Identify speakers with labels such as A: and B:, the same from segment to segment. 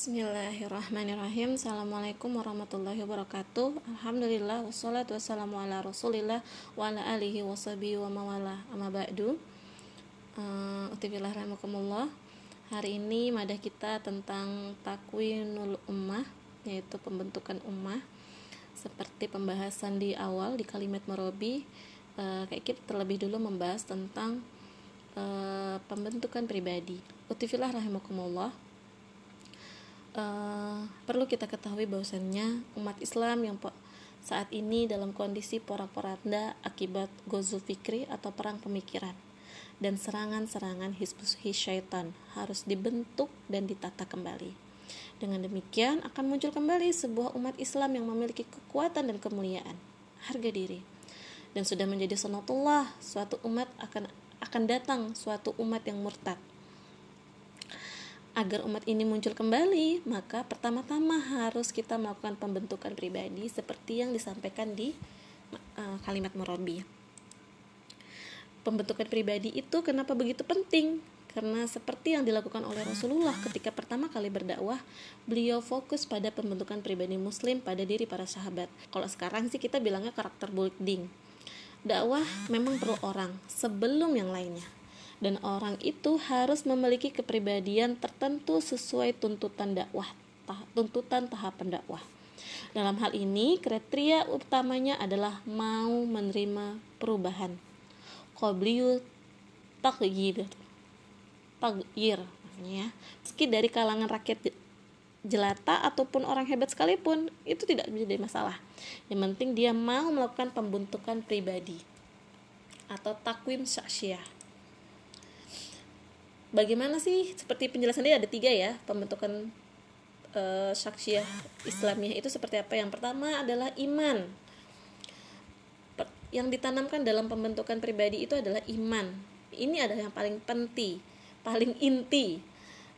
A: Bismillahirrahmanirrahim. Assalamualaikum warahmatullahi wabarakatuh. Alhamdulillah Wassalatu wassalamu ala rasulillah Wa ala alihi wa sahbihi wa mawala Amma ba'du. Uh, Hari ini madah kita tentang Takwinul ummah Yaitu pembentukan ummah. Seperti pembahasan di awal Di kalimat merobi uh, Kayak kita terlebih dulu membahas tentang uh, Pembentukan pribadi. Utibillah rahmatullah uh, perlu kita ketahui bahwasannya umat Islam yang saat ini dalam kondisi porak-poranda akibat gozul fikri atau perang pemikiran dan serangan-serangan hizbus syaitan harus dibentuk dan ditata kembali. Dengan demikian akan muncul kembali sebuah umat Islam yang memiliki kekuatan dan kemuliaan, harga diri. Dan sudah menjadi sunatullah, suatu umat akan akan datang suatu umat yang murtad agar umat ini muncul kembali, maka pertama-tama harus kita melakukan pembentukan pribadi seperti yang disampaikan di uh, kalimat murabi. Pembentukan pribadi itu kenapa begitu penting? Karena seperti yang dilakukan oleh Rasulullah ketika pertama kali berdakwah, beliau fokus pada pembentukan pribadi muslim pada diri para sahabat. Kalau sekarang sih kita bilangnya karakter building. Dakwah memang perlu orang sebelum yang lainnya dan orang itu harus memiliki kepribadian tertentu sesuai tuntutan dakwah tuntutan tahapan dakwah dalam hal ini kriteria utamanya adalah mau menerima perubahan. Qobliyu tagyir tagyir ya. Meski dari kalangan rakyat jelata ataupun orang hebat sekalipun itu tidak menjadi masalah. Yang penting dia mau melakukan pembentukan pribadi atau takwim syaksiah bagaimana sih seperti penjelasan dia ada tiga ya pembentukan uh, syaksiah Islamiyah. Itu seperti apa? Yang pertama adalah iman. Yang ditanamkan dalam pembentukan pribadi itu adalah iman. Ini adalah yang paling penting paling inti.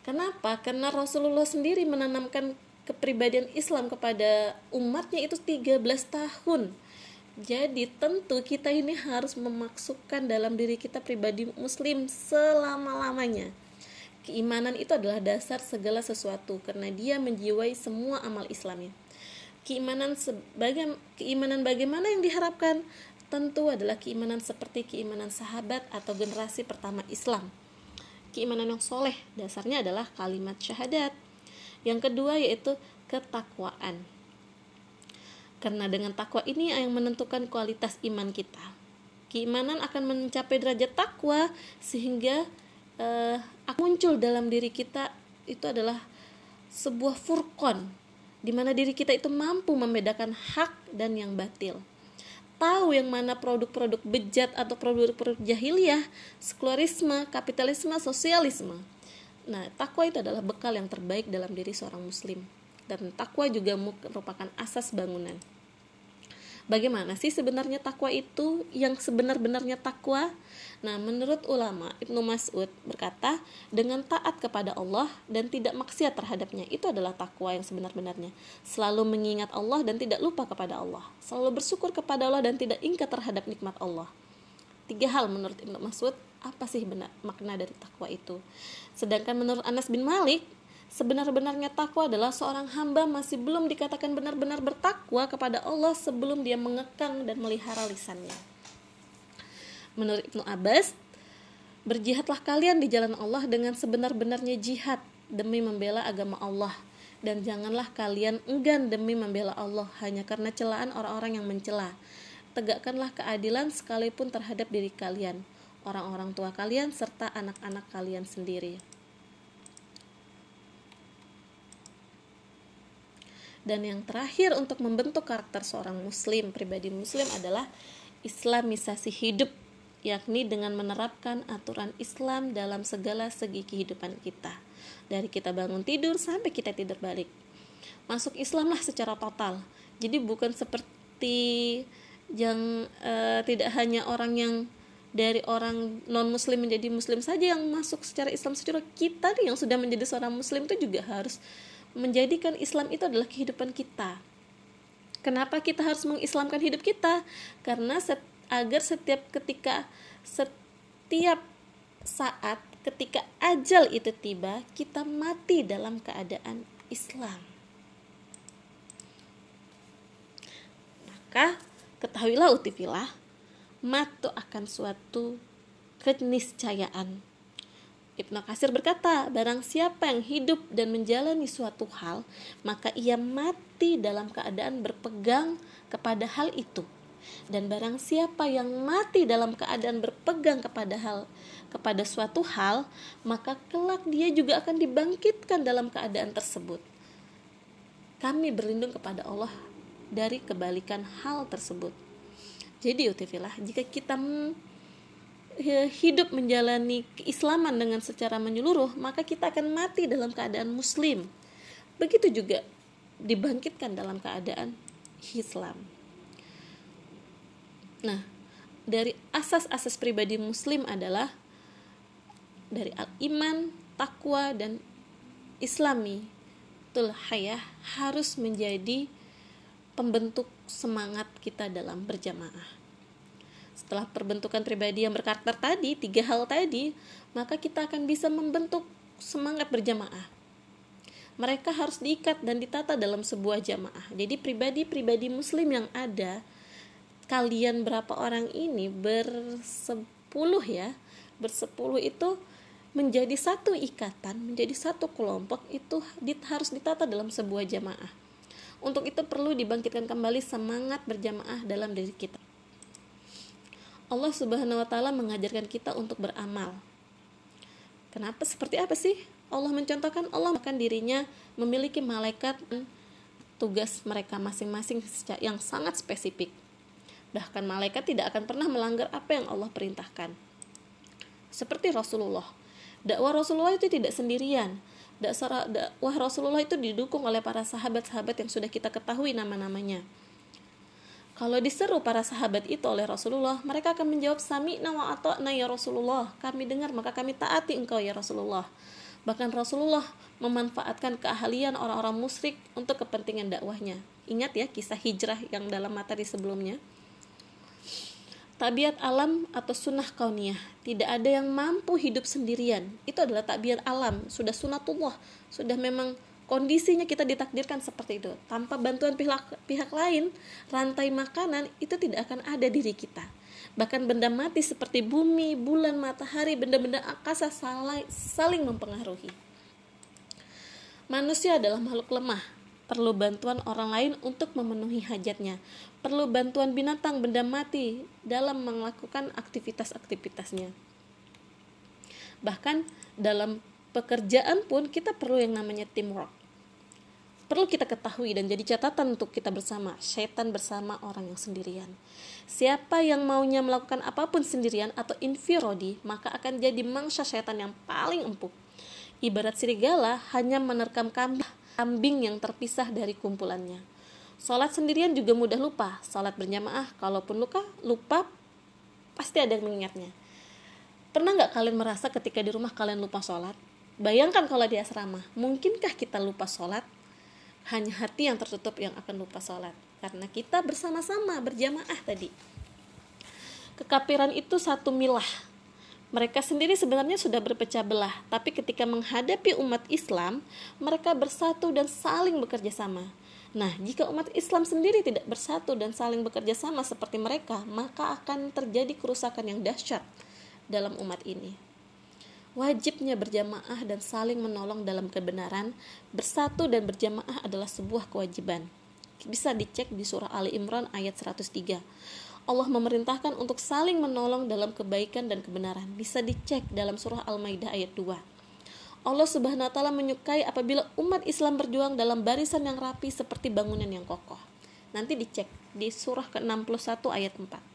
A: Kenapa? Karena Rasulullah sendiri menanamkan kepribadian Islam kepada umatnya itu 13 tahun jadi tentu kita ini harus memasukkan dalam diri kita pribadi muslim selama-lamanya. Keimanan itu adalah dasar segala sesuatu karena dia menjiwai semua amal Islamnya. Keimanan sebagai keimanan bagaimana yang diharapkan? Tentu adalah keimanan seperti keimanan sahabat atau generasi pertama Islam. Keimanan yang soleh dasarnya adalah kalimat syahadat. Yang kedua yaitu ketakwaan karena dengan takwa ini yang menentukan kualitas iman kita. Keimanan akan mencapai derajat takwa sehingga uh, muncul dalam diri kita itu adalah sebuah furqon di mana diri kita itu mampu membedakan hak dan yang batil. Tahu yang mana produk-produk bejat atau produk-produk jahiliyah, sekularisme, kapitalisme, sosialisme. Nah, takwa itu adalah bekal yang terbaik dalam diri seorang muslim dan takwa juga merupakan asas bangunan. Bagaimana sih sebenarnya takwa itu yang sebenar-benarnya takwa? Nah, menurut ulama Ibnu Mas'ud berkata, dengan taat kepada Allah dan tidak maksiat terhadapnya itu adalah takwa yang sebenar-benarnya. Selalu mengingat Allah dan tidak lupa kepada Allah. Selalu bersyukur kepada Allah dan tidak ingkar terhadap nikmat Allah. Tiga hal menurut Ibnu Mas'ud, apa sih benar makna dari takwa itu? Sedangkan menurut Anas bin Malik, Sebenar-benarnya takwa adalah seorang hamba masih belum dikatakan benar-benar bertakwa kepada Allah sebelum dia mengekang dan melihara lisannya. Menurut Ibnu Abbas, berjihadlah kalian di jalan Allah dengan sebenar-benarnya jihad demi membela agama Allah dan janganlah kalian enggan demi membela Allah hanya karena celaan orang-orang yang mencela. Tegakkanlah keadilan sekalipun terhadap diri kalian, orang-orang tua kalian serta anak-anak kalian sendiri. Dan yang terakhir untuk membentuk karakter seorang muslim, pribadi muslim adalah islamisasi hidup, yakni dengan menerapkan aturan Islam dalam segala segi kehidupan kita. Dari kita bangun tidur sampai kita tidur balik. Masuk Islamlah secara total. Jadi bukan seperti yang uh, tidak hanya orang yang dari orang non muslim menjadi muslim saja yang masuk secara Islam secara kita nih yang sudah menjadi seorang muslim itu juga harus menjadikan Islam itu adalah kehidupan kita. Kenapa kita harus mengislamkan hidup kita? Karena set, agar setiap ketika setiap saat ketika ajal itu tiba, kita mati dalam keadaan Islam. Maka ketahuilah utifilah, matu akan suatu keniscayaan. Ibnu Kasir berkata, barang siapa yang hidup dan menjalani suatu hal, maka ia mati dalam keadaan berpegang kepada hal itu. Dan barang siapa yang mati dalam keadaan berpegang kepada hal kepada suatu hal, maka kelak dia juga akan dibangkitkan dalam keadaan tersebut. Kami berlindung kepada Allah dari kebalikan hal tersebut. Jadi utifilah, jika kita hidup menjalani keislaman dengan secara menyeluruh, maka kita akan mati dalam keadaan muslim. Begitu juga dibangkitkan dalam keadaan Islam. Nah, dari asas-asas pribadi muslim adalah dari al-iman, takwa dan islami. Tul hayah harus menjadi pembentuk semangat kita dalam berjamaah. Setelah perbentukan pribadi yang berkarakter tadi, tiga hal tadi, maka kita akan bisa membentuk semangat berjamaah. Mereka harus diikat dan ditata dalam sebuah jamaah. Jadi pribadi-pribadi muslim yang ada, kalian berapa orang ini bersepuluh ya, bersepuluh itu menjadi satu ikatan, menjadi satu kelompok itu harus ditata dalam sebuah jamaah. Untuk itu perlu dibangkitkan kembali semangat berjamaah dalam diri kita. Allah Subhanahu wa taala mengajarkan kita untuk beramal. Kenapa seperti apa sih? Allah mencontohkan Allah akan dirinya memiliki malaikat tugas mereka masing-masing yang sangat spesifik. Bahkan malaikat tidak akan pernah melanggar apa yang Allah perintahkan. Seperti Rasulullah, dakwah Rasulullah itu tidak sendirian. Dakwah Rasulullah itu didukung oleh para sahabat-sahabat yang sudah kita ketahui nama-namanya. Kalau diseru para sahabat itu oleh Rasulullah, mereka akan menjawab sami'na wa ata'na ya Rasulullah. Kami dengar maka kami taati engkau ya Rasulullah. Bahkan Rasulullah memanfaatkan keahlian orang-orang musyrik untuk kepentingan dakwahnya. Ingat ya kisah hijrah yang dalam materi sebelumnya tabiat alam atau sunnah kauniyah tidak ada yang mampu hidup sendirian itu adalah tabiat alam sudah sunatullah sudah memang kondisinya kita ditakdirkan seperti itu. Tanpa bantuan pihak pihak lain rantai makanan itu tidak akan ada diri kita. Bahkan benda mati seperti bumi bulan matahari benda-benda angkasa saling, saling mempengaruhi. Manusia adalah makhluk lemah. Perlu bantuan orang lain untuk memenuhi hajatnya, perlu bantuan binatang benda mati dalam melakukan aktivitas-aktivitasnya. Bahkan dalam pekerjaan pun kita perlu yang namanya teamwork. Perlu kita ketahui dan jadi catatan untuk kita bersama, setan bersama orang yang sendirian. Siapa yang maunya melakukan apa pun sendirian atau infirodi, maka akan jadi mangsa setan yang paling empuk. Ibarat serigala hanya menerkam kambing yang terpisah dari kumpulannya. Sholat sendirian juga mudah lupa. Sholat berjamaah, kalaupun luka, lupa, pasti ada yang mengingatnya. Pernah nggak kalian merasa ketika di rumah kalian lupa sholat? Bayangkan kalau di asrama, mungkinkah kita lupa sholat? Hanya hati yang tertutup yang akan lupa sholat. Karena kita bersama-sama berjamaah tadi. Kekapiran itu satu milah, mereka sendiri sebenarnya sudah berpecah belah, tapi ketika menghadapi umat Islam, mereka bersatu dan saling bekerja sama. Nah, jika umat Islam sendiri tidak bersatu dan saling bekerja sama seperti mereka, maka akan terjadi kerusakan yang dahsyat dalam umat ini. Wajibnya berjamaah dan saling menolong dalam kebenaran, bersatu dan berjamaah adalah sebuah kewajiban. Bisa dicek di surah Ali Imran ayat 103. Allah memerintahkan untuk saling menolong dalam kebaikan dan kebenaran. Bisa dicek dalam surah Al-Maidah ayat 2. Allah Subhanahu wa taala menyukai apabila umat Islam berjuang dalam barisan yang rapi seperti bangunan yang kokoh. Nanti dicek di surah ke-61 ayat 4.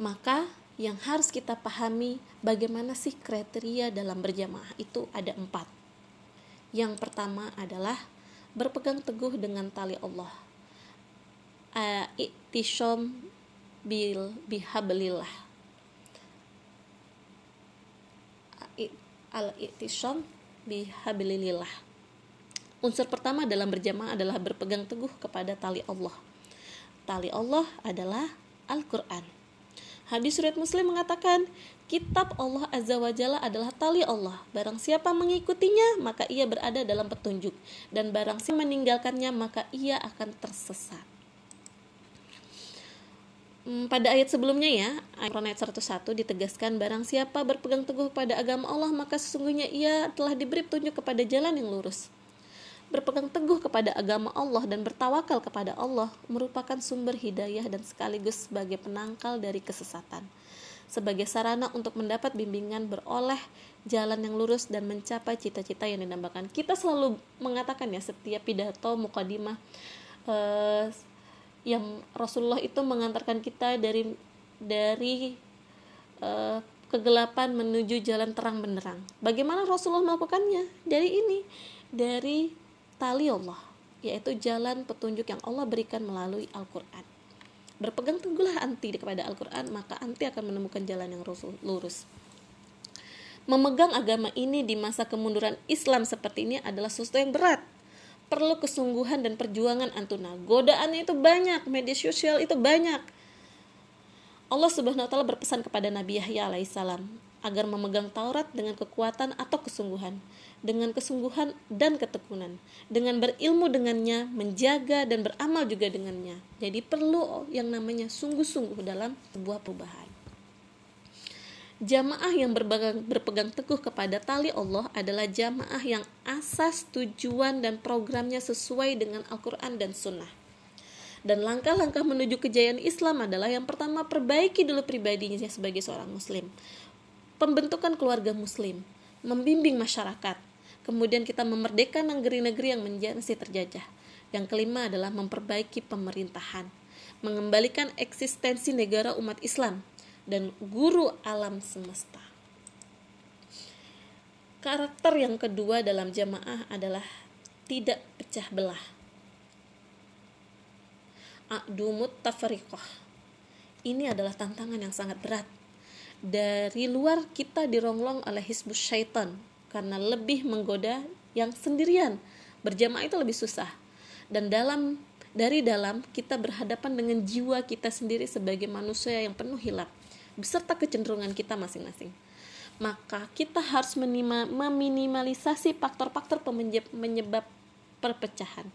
A: Maka yang harus kita pahami bagaimana sih kriteria dalam berjamaah itu ada empat. Yang pertama adalah berpegang teguh dengan tali Allah iktishom bil bihablillah al iktishom bihablillah unsur pertama dalam berjamaah adalah berpegang teguh kepada tali Allah tali Allah adalah Al-Quran. Hadis riwayat Muslim mengatakan, kitab Allah Azza wa Jalla adalah tali Allah. Barang siapa mengikutinya, maka ia berada dalam petunjuk. Dan barang siapa meninggalkannya, maka ia akan tersesat. Hmm, pada ayat sebelumnya ya, ayat 101 ditegaskan barang siapa berpegang teguh pada agama Allah maka sesungguhnya ia telah diberi petunjuk kepada jalan yang lurus berpegang teguh kepada agama Allah dan bertawakal kepada Allah merupakan sumber hidayah dan sekaligus sebagai penangkal dari kesesatan. Sebagai sarana untuk mendapat bimbingan beroleh jalan yang lurus dan mencapai cita-cita yang dinamakan. Kita selalu mengatakan ya setiap pidato mukadimah eh, yang Rasulullah itu mengantarkan kita dari dari eh, kegelapan menuju jalan terang benderang. Bagaimana Rasulullah melakukannya? Dari ini, dari tali Allah, yaitu jalan petunjuk yang Allah berikan melalui Al-Quran. Berpegang teguhlah anti kepada Al-Quran, maka anti akan menemukan jalan yang lurus. Memegang agama ini di masa kemunduran Islam seperti ini adalah sesuatu yang berat. Perlu kesungguhan dan perjuangan antuna. Godaannya itu banyak, media sosial itu banyak. Allah Subhanahu wa taala berpesan kepada Nabi Yahya alaihissalam agar memegang Taurat dengan kekuatan atau kesungguhan dengan kesungguhan dan ketekunan, dengan berilmu dengannya, menjaga dan beramal juga dengannya. Jadi perlu yang namanya sungguh-sungguh dalam sebuah perubahan. Jamaah yang berpegang, teguh kepada tali Allah adalah jamaah yang asas tujuan dan programnya sesuai dengan Al-Quran dan Sunnah. Dan langkah-langkah menuju kejayaan Islam adalah yang pertama perbaiki dulu pribadinya sebagai seorang muslim. Pembentukan keluarga muslim, membimbing masyarakat, Kemudian kita memerdekakan negeri-negeri yang masih terjajah. Yang kelima adalah memperbaiki pemerintahan, mengembalikan eksistensi negara umat Islam dan guru alam semesta. Karakter yang kedua dalam jamaah adalah tidak pecah belah. A'dumut tafariqah. Ini adalah tantangan yang sangat berat. Dari luar kita dironglong oleh hizbus syaitan, karena lebih menggoda yang sendirian. Berjamaah itu lebih susah. Dan dalam dari dalam kita berhadapan dengan jiwa kita sendiri sebagai manusia yang penuh hilap beserta kecenderungan kita masing-masing. Maka kita harus meminimalisasi faktor-faktor penyebab perpecahan.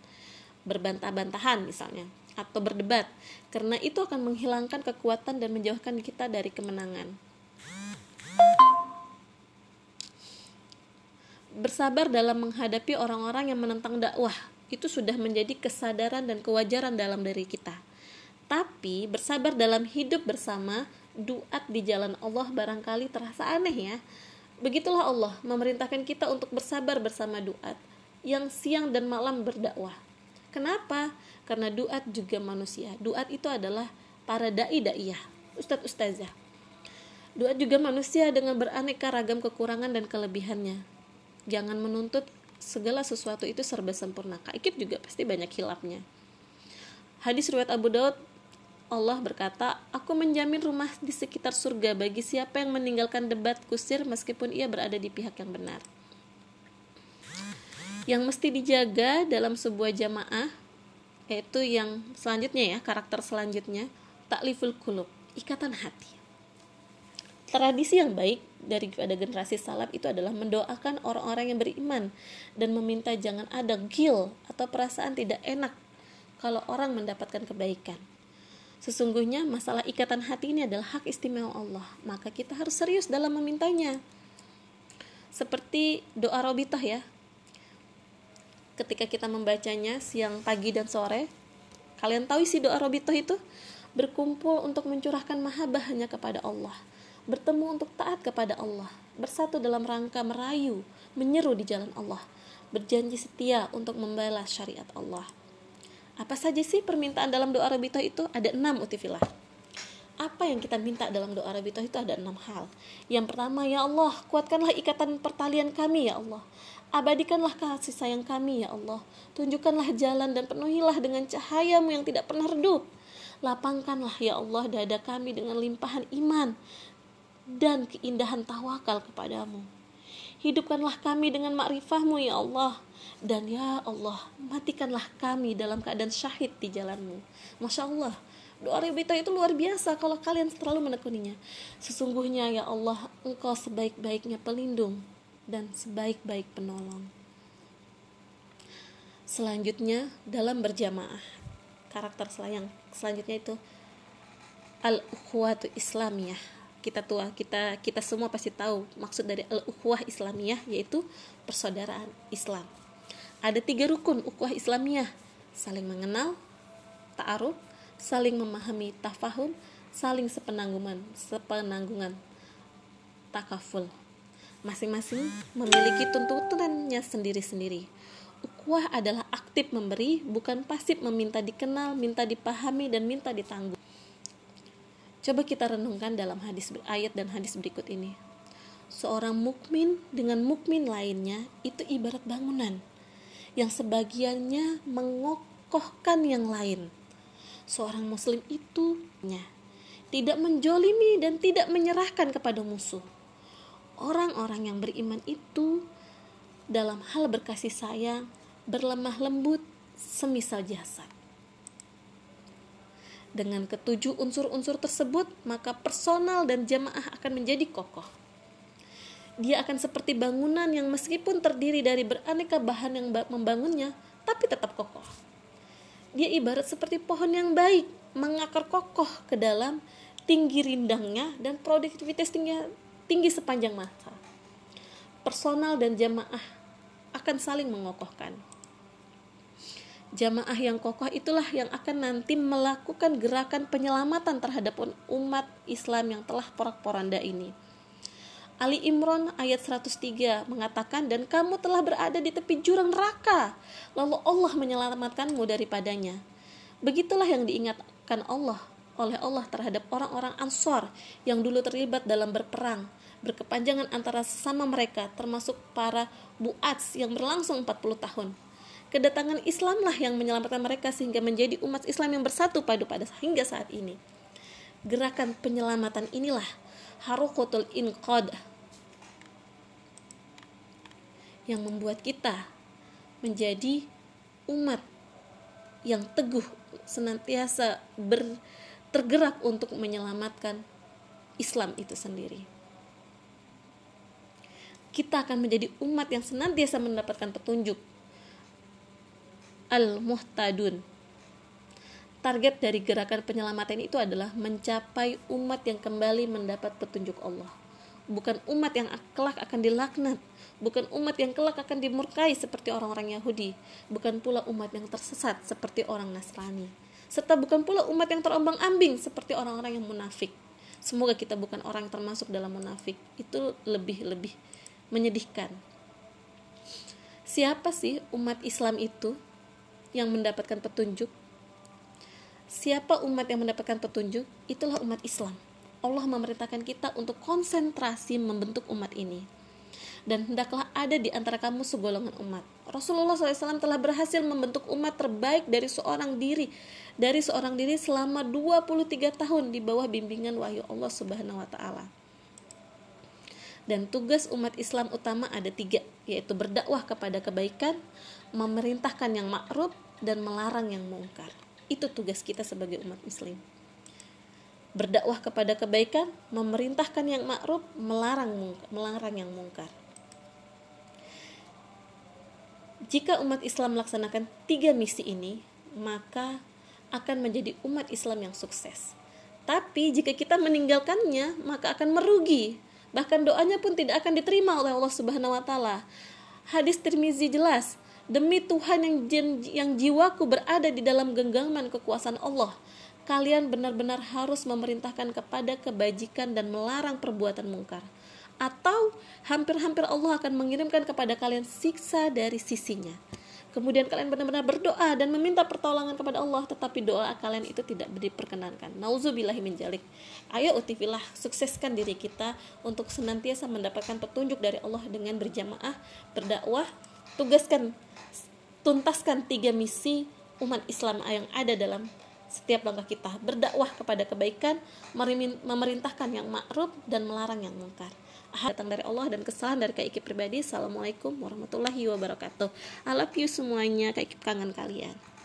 A: Berbantah-bantahan misalnya atau berdebat karena itu akan menghilangkan kekuatan dan menjauhkan kita dari kemenangan bersabar dalam menghadapi orang-orang yang menentang dakwah itu sudah menjadi kesadaran dan kewajaran dalam diri kita. Tapi bersabar dalam hidup bersama duat di jalan Allah barangkali terasa aneh ya. Begitulah Allah memerintahkan kita untuk bersabar bersama duat yang siang dan malam berdakwah. Kenapa? Karena duat juga manusia. Duat itu adalah para dai daiyah, ustadz ustazah. Duat juga manusia dengan beraneka ragam kekurangan dan kelebihannya jangan menuntut segala sesuatu itu serba sempurna kaikit juga pasti banyak hilapnya hadis riwayat Abu Daud Allah berkata, Aku menjamin rumah di sekitar surga bagi siapa yang meninggalkan debat kusir meskipun ia berada di pihak yang benar. Yang mesti dijaga dalam sebuah jamaah, yaitu yang selanjutnya ya, karakter selanjutnya, takliful kulub, ikatan hati. Tradisi yang baik daripada generasi salaf itu adalah mendoakan orang-orang yang beriman dan meminta jangan ada gil atau perasaan tidak enak kalau orang mendapatkan kebaikan. Sesungguhnya masalah ikatan hati ini adalah hak istimewa Allah, maka kita harus serius dalam memintanya. Seperti doa robitah ya. Ketika kita membacanya siang, pagi, dan sore, kalian tahu isi doa robitah itu? Berkumpul untuk mencurahkan mahabbah hanya kepada Allah bertemu untuk taat kepada Allah, bersatu dalam rangka merayu, menyeru di jalan Allah, berjanji setia untuk membalas syariat Allah. Apa saja sih permintaan dalam doa Rabitoh itu? Ada enam utifilah. Apa yang kita minta dalam doa Rabitoh itu ada enam hal. Yang pertama, ya Allah, kuatkanlah ikatan pertalian kami, ya Allah. Abadikanlah kasih sayang kami, ya Allah. Tunjukkanlah jalan dan penuhilah dengan cahayamu yang tidak pernah redup. Lapangkanlah, ya Allah, dada kami dengan limpahan iman dan keindahan tawakal kepadamu. Hidupkanlah kami dengan makrifahmu ya Allah. Dan ya Allah, matikanlah kami dalam keadaan syahid di jalanmu. Masya Allah, doa Rebita itu luar biasa kalau kalian terlalu menekuninya sesungguhnya ya Allah engkau sebaik-baiknya pelindung dan sebaik-baik penolong selanjutnya dalam berjamaah karakter selayang selanjutnya itu al ukhwatu islamiyah kita tua kita kita semua pasti tahu maksud dari al ukhwah islamiyah yaitu persaudaraan Islam. Ada tiga rukun ukhwah islamiyah. Saling mengenal ta'aruf saling memahami tafahum saling sepenanggungan sepenanggungan takaful. Masing-masing memiliki tuntutannya sendiri-sendiri. Ukhuwah adalah aktif memberi, bukan pasif meminta dikenal, minta dipahami, dan minta ditanggung. Coba kita renungkan dalam hadis ayat dan hadis berikut ini. Seorang mukmin dengan mukmin lainnya itu ibarat bangunan yang sebagiannya mengokohkan yang lain. Seorang muslim itu tidak menjolimi dan tidak menyerahkan kepada musuh. Orang-orang yang beriman itu dalam hal berkasih sayang, berlemah lembut, semisal jasad. Dengan ketujuh unsur-unsur tersebut, maka personal dan jamaah akan menjadi kokoh. Dia akan seperti bangunan yang meskipun terdiri dari beraneka bahan yang membangunnya, tapi tetap kokoh. Dia ibarat seperti pohon yang baik, mengakar kokoh ke dalam tinggi rindangnya dan produktivitas tinggi, tinggi sepanjang masa personal dan jamaah akan saling mengokohkan. Jamaah yang kokoh itulah yang akan nanti melakukan gerakan penyelamatan terhadap umat Islam yang telah porak-poranda ini. Ali Imran ayat 103 mengatakan dan kamu telah berada di tepi jurang neraka lalu Allah menyelamatkanmu daripadanya. Begitulah yang diingatkan Allah oleh Allah terhadap orang-orang Ansor yang dulu terlibat dalam berperang berkepanjangan antara sesama mereka termasuk para buats yang berlangsung 40 tahun. Kedatangan Islamlah yang menyelamatkan mereka sehingga menjadi umat Islam yang bersatu padu pada hingga saat ini. Gerakan penyelamatan inilah harukotul inqad yang membuat kita menjadi umat yang teguh senantiasa ber, tergerak untuk menyelamatkan Islam itu sendiri kita akan menjadi umat yang senantiasa mendapatkan petunjuk. Al-Muhtadun. Target dari gerakan penyelamatan itu adalah mencapai umat yang kembali mendapat petunjuk Allah. Bukan umat yang kelak akan dilaknat, bukan umat yang kelak akan dimurkai seperti orang-orang Yahudi, bukan pula umat yang tersesat seperti orang Nasrani, serta bukan pula umat yang terombang-ambing seperti orang-orang yang munafik. Semoga kita bukan orang yang termasuk dalam munafik. Itu lebih-lebih menyedihkan. Siapa sih umat Islam itu yang mendapatkan petunjuk? Siapa umat yang mendapatkan petunjuk? Itulah umat Islam. Allah memerintahkan kita untuk konsentrasi membentuk umat ini. Dan hendaklah ada di antara kamu segolongan umat. Rasulullah SAW telah berhasil membentuk umat terbaik dari seorang diri, dari seorang diri selama 23 tahun di bawah bimbingan wahyu Allah Subhanahu wa taala dan tugas umat Islam utama ada tiga yaitu berdakwah kepada kebaikan memerintahkan yang makruf dan melarang yang mungkar. Itu tugas kita sebagai umat muslim. Berdakwah kepada kebaikan memerintahkan yang makruf melarang melarang yang mungkar. Jika umat Islam melaksanakan tiga misi ini maka akan menjadi umat Islam yang sukses. Tapi jika kita meninggalkannya maka akan merugi. Bahkan doanya pun tidak akan diterima oleh Allah Subhanahu wa taala. Hadis Tirmizi jelas, demi Tuhan yang yang jiwaku berada di dalam genggaman kekuasaan Allah, kalian benar-benar harus memerintahkan kepada kebajikan dan melarang perbuatan mungkar. Atau hampir-hampir Allah akan mengirimkan kepada kalian siksa dari sisinya. Kemudian kalian benar-benar berdoa dan meminta pertolongan kepada Allah, tetapi doa kalian itu tidak diperkenankan. Nauzubillahi min jalik. Ayo utifilah, sukseskan diri kita untuk senantiasa mendapatkan petunjuk dari Allah dengan berjamaah, berdakwah, tugaskan tuntaskan tiga misi umat Islam yang ada dalam setiap langkah kita. Berdakwah kepada kebaikan memerintahkan yang ma'ruf dan melarang yang mungkar. Datang dari Allah dan kesalahan dari Kak Iki pribadi. Assalamualaikum warahmatullahi wabarakatuh. I love you semuanya. Kak Iki kangen kalian